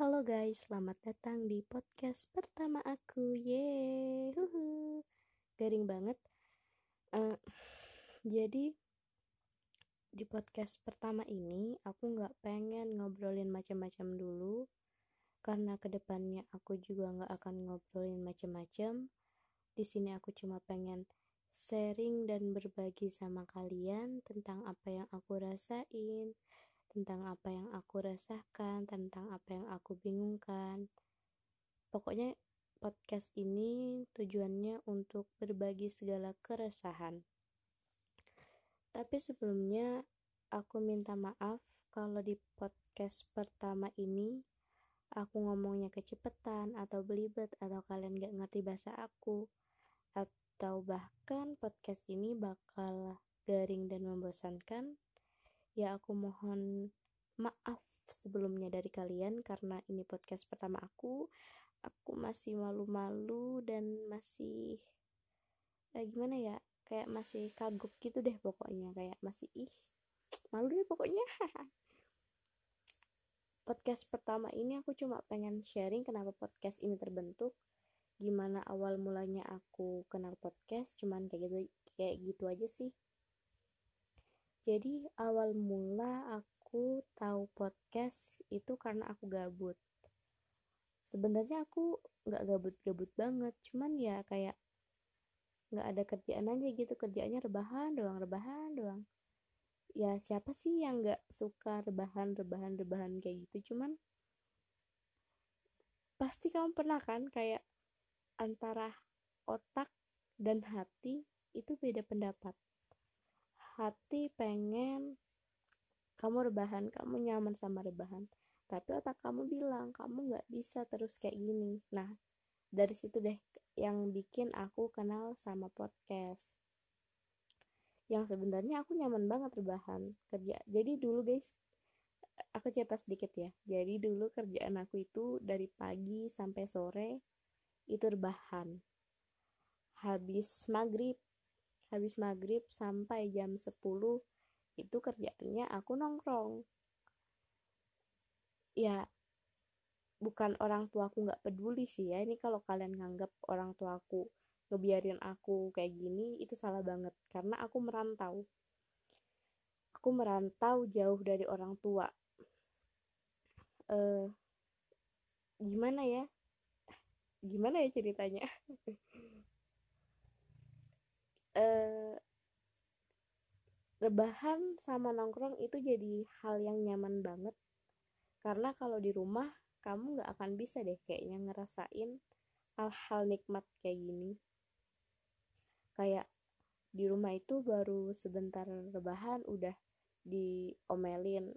Halo guys, selamat datang di podcast pertama aku. Yeay, huhu. garing banget. Uh, jadi di podcast pertama ini aku nggak pengen ngobrolin macam-macam dulu, karena ke depannya aku juga nggak akan ngobrolin macam-macam. Di sini aku cuma pengen sharing dan berbagi sama kalian tentang apa yang aku rasain, tentang apa yang aku rasakan, tentang apa yang aku bingungkan. Pokoknya podcast ini tujuannya untuk berbagi segala keresahan. Tapi sebelumnya aku minta maaf kalau di podcast pertama ini aku ngomongnya kecepetan atau belibet atau kalian gak ngerti bahasa aku atau bahkan podcast ini bakal garing dan membosankan ya aku mohon maaf sebelumnya dari kalian karena ini podcast pertama aku. Aku masih malu-malu dan masih eh, gimana ya kayak masih kagok gitu deh pokoknya. Kayak masih ih malu deh pokoknya. Podcast pertama ini aku cuma pengen sharing kenapa podcast ini terbentuk gimana awal mulanya aku kenal podcast cuman kayak gitu kayak gitu aja sih jadi awal mula aku tahu podcast itu karena aku gabut. Sebenarnya aku nggak gabut-gabut banget, cuman ya kayak nggak ada kerjaan aja gitu kerjaannya rebahan doang rebahan doang. Ya siapa sih yang nggak suka rebahan rebahan rebahan kayak gitu? Cuman pasti kamu pernah kan kayak antara otak dan hati itu beda pendapat hati pengen kamu rebahan kamu nyaman sama rebahan. Tapi otak kamu bilang kamu nggak bisa terus kayak gini. Nah dari situ deh yang bikin aku kenal sama podcast. Yang sebenarnya aku nyaman banget rebahan kerja. Jadi dulu guys aku cerita sedikit ya. Jadi dulu kerjaan aku itu dari pagi sampai sore itu rebahan. Habis maghrib habis maghrib sampai jam 10 itu kerjaannya aku nongkrong. Ya bukan orang tuaku nggak peduli sih ya. Ini kalau kalian nganggap orang tuaku ngebiarin aku kayak gini itu salah banget. Karena aku merantau. Aku merantau jauh dari orang tua. Eh gimana ya? Gimana ya ceritanya eh, rebahan sama nongkrong itu jadi hal yang nyaman banget. Karena kalau di rumah kamu nggak akan bisa deh kayaknya ngerasain hal-hal nikmat kayak gini. Kayak di rumah itu baru sebentar rebahan udah diomelin.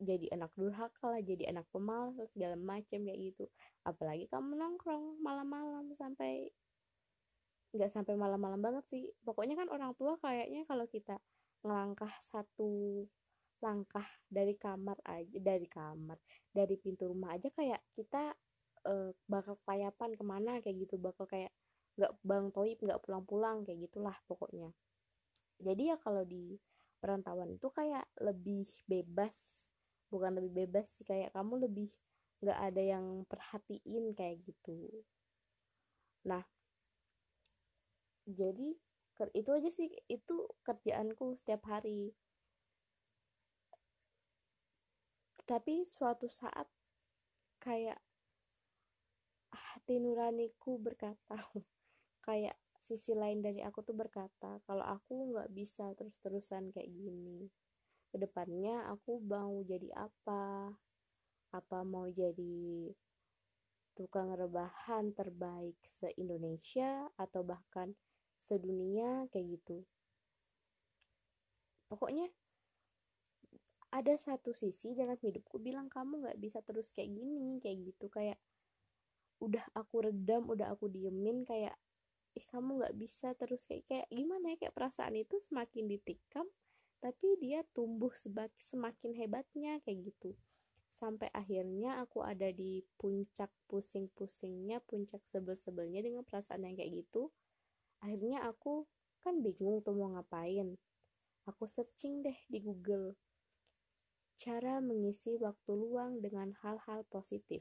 Jadi anak durhaka lah jadi anak pemalas segala macam kayak gitu. Apalagi kamu nongkrong malam-malam sampai nggak sampai malam-malam banget sih. Pokoknya kan orang tua kayaknya kalau kita ngelangkah satu langkah dari kamar aja dari kamar dari pintu rumah aja kayak kita uh, bakal kayapan ke mana kayak gitu bakal kayak nggak bang toib nggak pulang-pulang kayak gitulah pokoknya. Jadi ya kalau di perantauan itu kayak lebih bebas bukan lebih bebas sih kayak kamu lebih nggak ada yang perhatiin kayak gitu. Nah jadi itu aja sih itu kerjaanku setiap hari. Tapi suatu saat kayak hati nuraniku berkata kayak sisi lain dari aku tuh berkata kalau aku nggak bisa terus-terusan kayak gini ke depannya aku mau jadi apa? Apa mau jadi tukang rebahan terbaik se-Indonesia atau bahkan sedunia kayak gitu. Pokoknya ada satu sisi dalam hidupku bilang kamu nggak bisa terus kayak gini kayak gitu. Kayak udah aku redam udah aku diemin kayak ih kamu nggak bisa terus kayak kayak gimana ya kayak perasaan itu semakin ditikam tapi dia tumbuh sebagai semakin hebatnya kayak gitu. Sampai akhirnya aku ada di puncak pusing-pusingnya puncak sebel-sebelnya dengan perasaan yang kayak gitu akhirnya aku kan bingung tuh mau ngapain aku searching deh di Google cara mengisi waktu luang dengan hal-hal positif.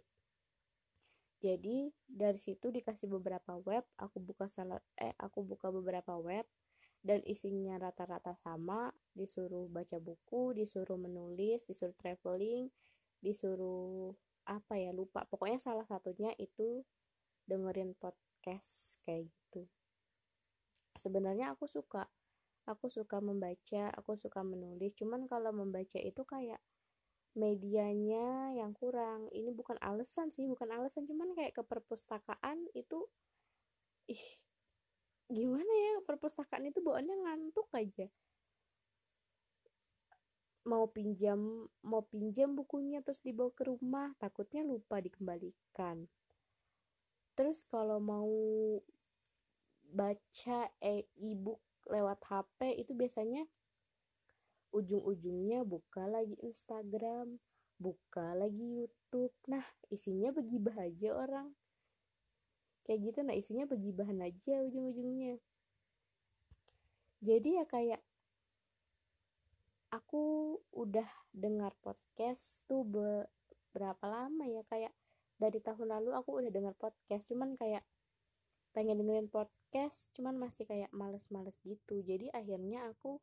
Jadi dari situ dikasih beberapa web, aku buka salah eh aku buka beberapa web dan isinya rata-rata sama, disuruh baca buku, disuruh menulis, disuruh traveling, disuruh apa ya lupa. Pokoknya salah satunya itu dengerin podcast kayak. Sebenarnya aku suka aku suka membaca aku suka menulis. Cuman kalau membaca itu kayak medianya yang kurang. Ini bukan alasan sih bukan alasan cuman kayak ke perpustakaan itu ih gimana ya? Perpustakaan itu bawaannya ngantuk aja. Mau pinjam mau pinjam bukunya terus dibawa ke rumah takutnya lupa dikembalikan. Terus kalau mau baca e-book lewat HP itu biasanya ujung-ujungnya buka lagi Instagram, buka lagi YouTube. Nah, isinya begibah aja orang. Kayak gitu, nah isinya begibahan aja ujung-ujungnya. Jadi ya kayak aku udah dengar podcast tuh berapa lama ya kayak dari tahun lalu aku udah dengar podcast cuman kayak pengen dengerin podcast cuman masih kayak males-males gitu. Jadi akhirnya aku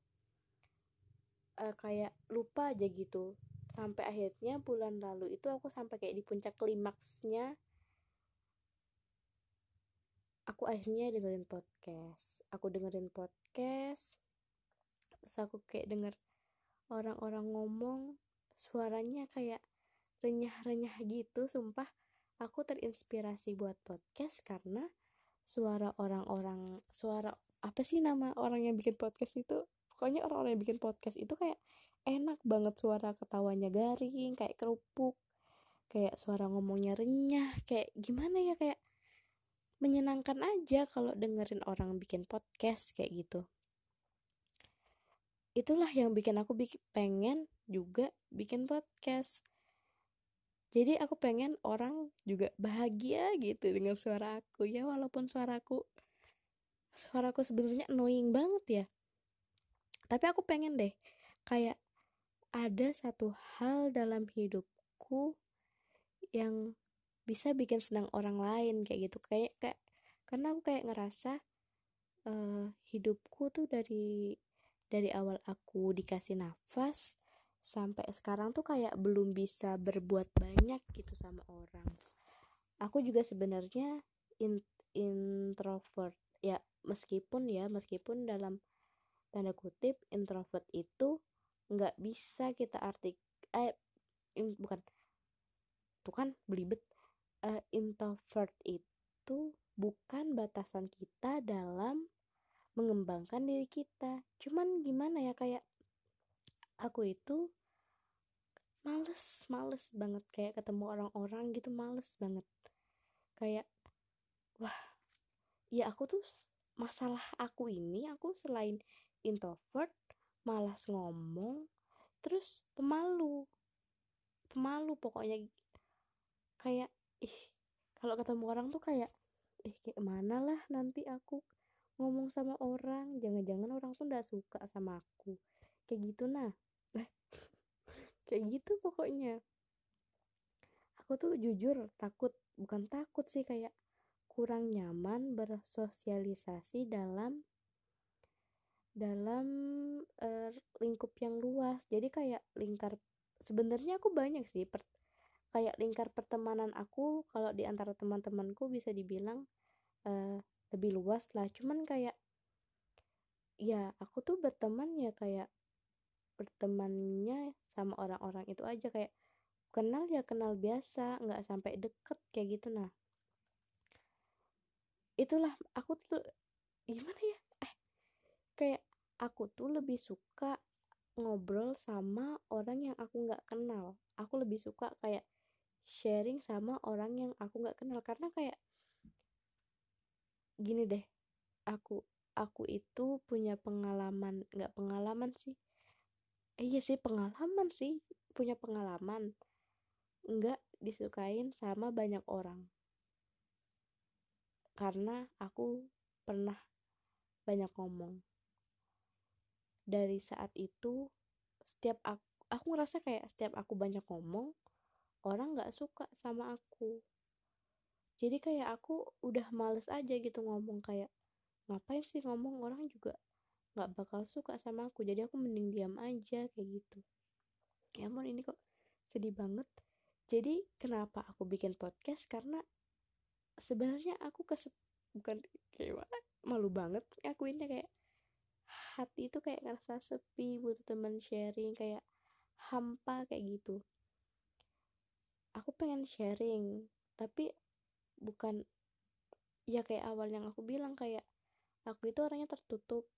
uh, kayak lupa aja gitu. Sampai akhirnya bulan lalu itu aku sampai kayak di puncak klimaksnya. Aku akhirnya dengerin podcast. Aku dengerin podcast terus aku kayak denger orang-orang ngomong suaranya kayak renyah-renyah gitu. Sumpah aku terinspirasi buat podcast karena suara orang-orang suara apa sih nama orang yang bikin podcast itu? Pokoknya orang-orang yang bikin podcast itu kayak enak banget suara ketawanya garing kayak kerupuk kayak suara ngomongnya renyah kayak gimana ya kayak menyenangkan aja kalau dengerin orang bikin podcast kayak gitu. Itulah yang bikin aku bikin pengen juga bikin podcast jadi aku pengen orang juga bahagia gitu dengan suara aku. Ya walaupun suaraku suaraku sebenarnya annoying banget ya. Tapi aku pengen deh kayak ada satu hal dalam hidupku yang bisa bikin senang orang lain kayak gitu. Kayak kayak karena aku kayak ngerasa uh, hidupku tuh dari dari awal aku dikasih nafas sampai sekarang tuh kayak belum bisa berbuat banyak gitu sama orang. Aku juga sebenarnya in, introvert. Ya meskipun ya meskipun dalam tanda kutip introvert itu nggak bisa kita artik eh in, bukan tuh kan belibet. Uh, introvert itu bukan batasan kita dalam mengembangkan diri kita. Cuman gimana ya kayak aku itu males males banget. Kayak ketemu orang-orang gitu males banget. Kayak wah ya aku tuh masalah aku ini aku selain introvert malas ngomong terus pemalu. Pemalu pokoknya. Kayak ih kalau ketemu orang tuh kayak ih kayak mana lah nanti aku ngomong sama orang? Jangan-jangan orang tuh nggak suka sama aku. Kayak gitu nah kayak gitu pokoknya. Aku tuh jujur takut bukan takut sih kayak kurang nyaman bersosialisasi dalam dalam uh, lingkup yang luas. Jadi kayak lingkar sebenarnya aku banyak sih per, kayak lingkar pertemanan aku kalau di antara teman-temanku bisa dibilang uh, lebih luas lah. Cuman kayak ya aku tuh berteman ya kayak bertemannya sama orang-orang itu aja kayak kenal ya kenal biasa nggak sampai deket kayak gitu. Nah itulah aku tuh gimana ya? Eh kayak aku tuh lebih suka ngobrol sama orang yang aku nggak kenal. Aku lebih suka kayak sharing sama orang yang aku nggak kenal. Karena kayak gini deh aku aku itu punya pengalaman nggak pengalaman sih iya sih pengalaman sih punya pengalaman. Nggak disukain sama banyak orang. Karena aku pernah banyak ngomong. Dari saat itu setiap aku aku ngerasa kayak setiap aku banyak ngomong orang nggak suka sama aku. Jadi kayak aku udah males aja gitu ngomong kayak ngapain sih ngomong? Orang juga nggak bakal suka sama aku. Jadi aku mending diam aja kayak gitu. Ya ampun ini kok sedih banget. Jadi kenapa aku bikin podcast? Karena sebenarnya aku kesep bukan kayak malu banget akuinnya kayak hati itu kayak ngerasa sepi butuh teman sharing kayak hampa kayak gitu. Aku pengen sharing tapi bukan ya kayak awal yang aku bilang kayak aku itu orangnya tertutup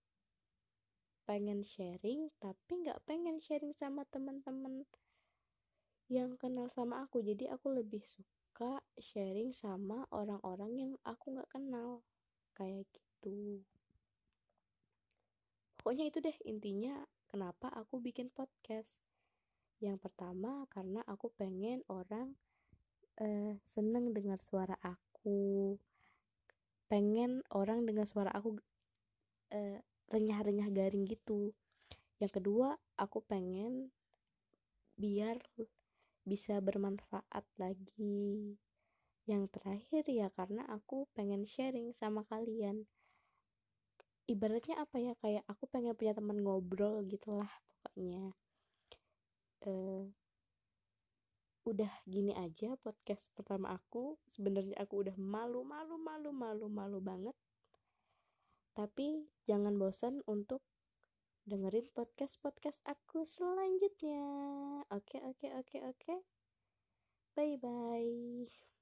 pengen sharing tapi nggak pengen sharing sama teman-teman yang kenal sama aku. Jadi aku lebih suka sharing sama orang-orang yang aku nggak kenal. Kayak gitu. Pokoknya itu deh intinya kenapa aku bikin podcast. Yang pertama karena aku pengen orang uh, seneng dengar suara aku. Pengen orang dengar suara aku uh, renyah-renyah garing gitu. Yang kedua aku pengen biar bisa bermanfaat lagi. Yang terakhir ya karena aku pengen sharing sama kalian. Ibaratnya apa ya kayak aku pengen punya teman ngobrol gitulah pokoknya. Uh, udah gini aja podcast pertama aku. Sebenarnya aku udah malu malu malu malu malu banget tapi jangan bosan untuk dengerin podcast-podcast aku selanjutnya. Oke, oke, oke, oke. Bye-bye.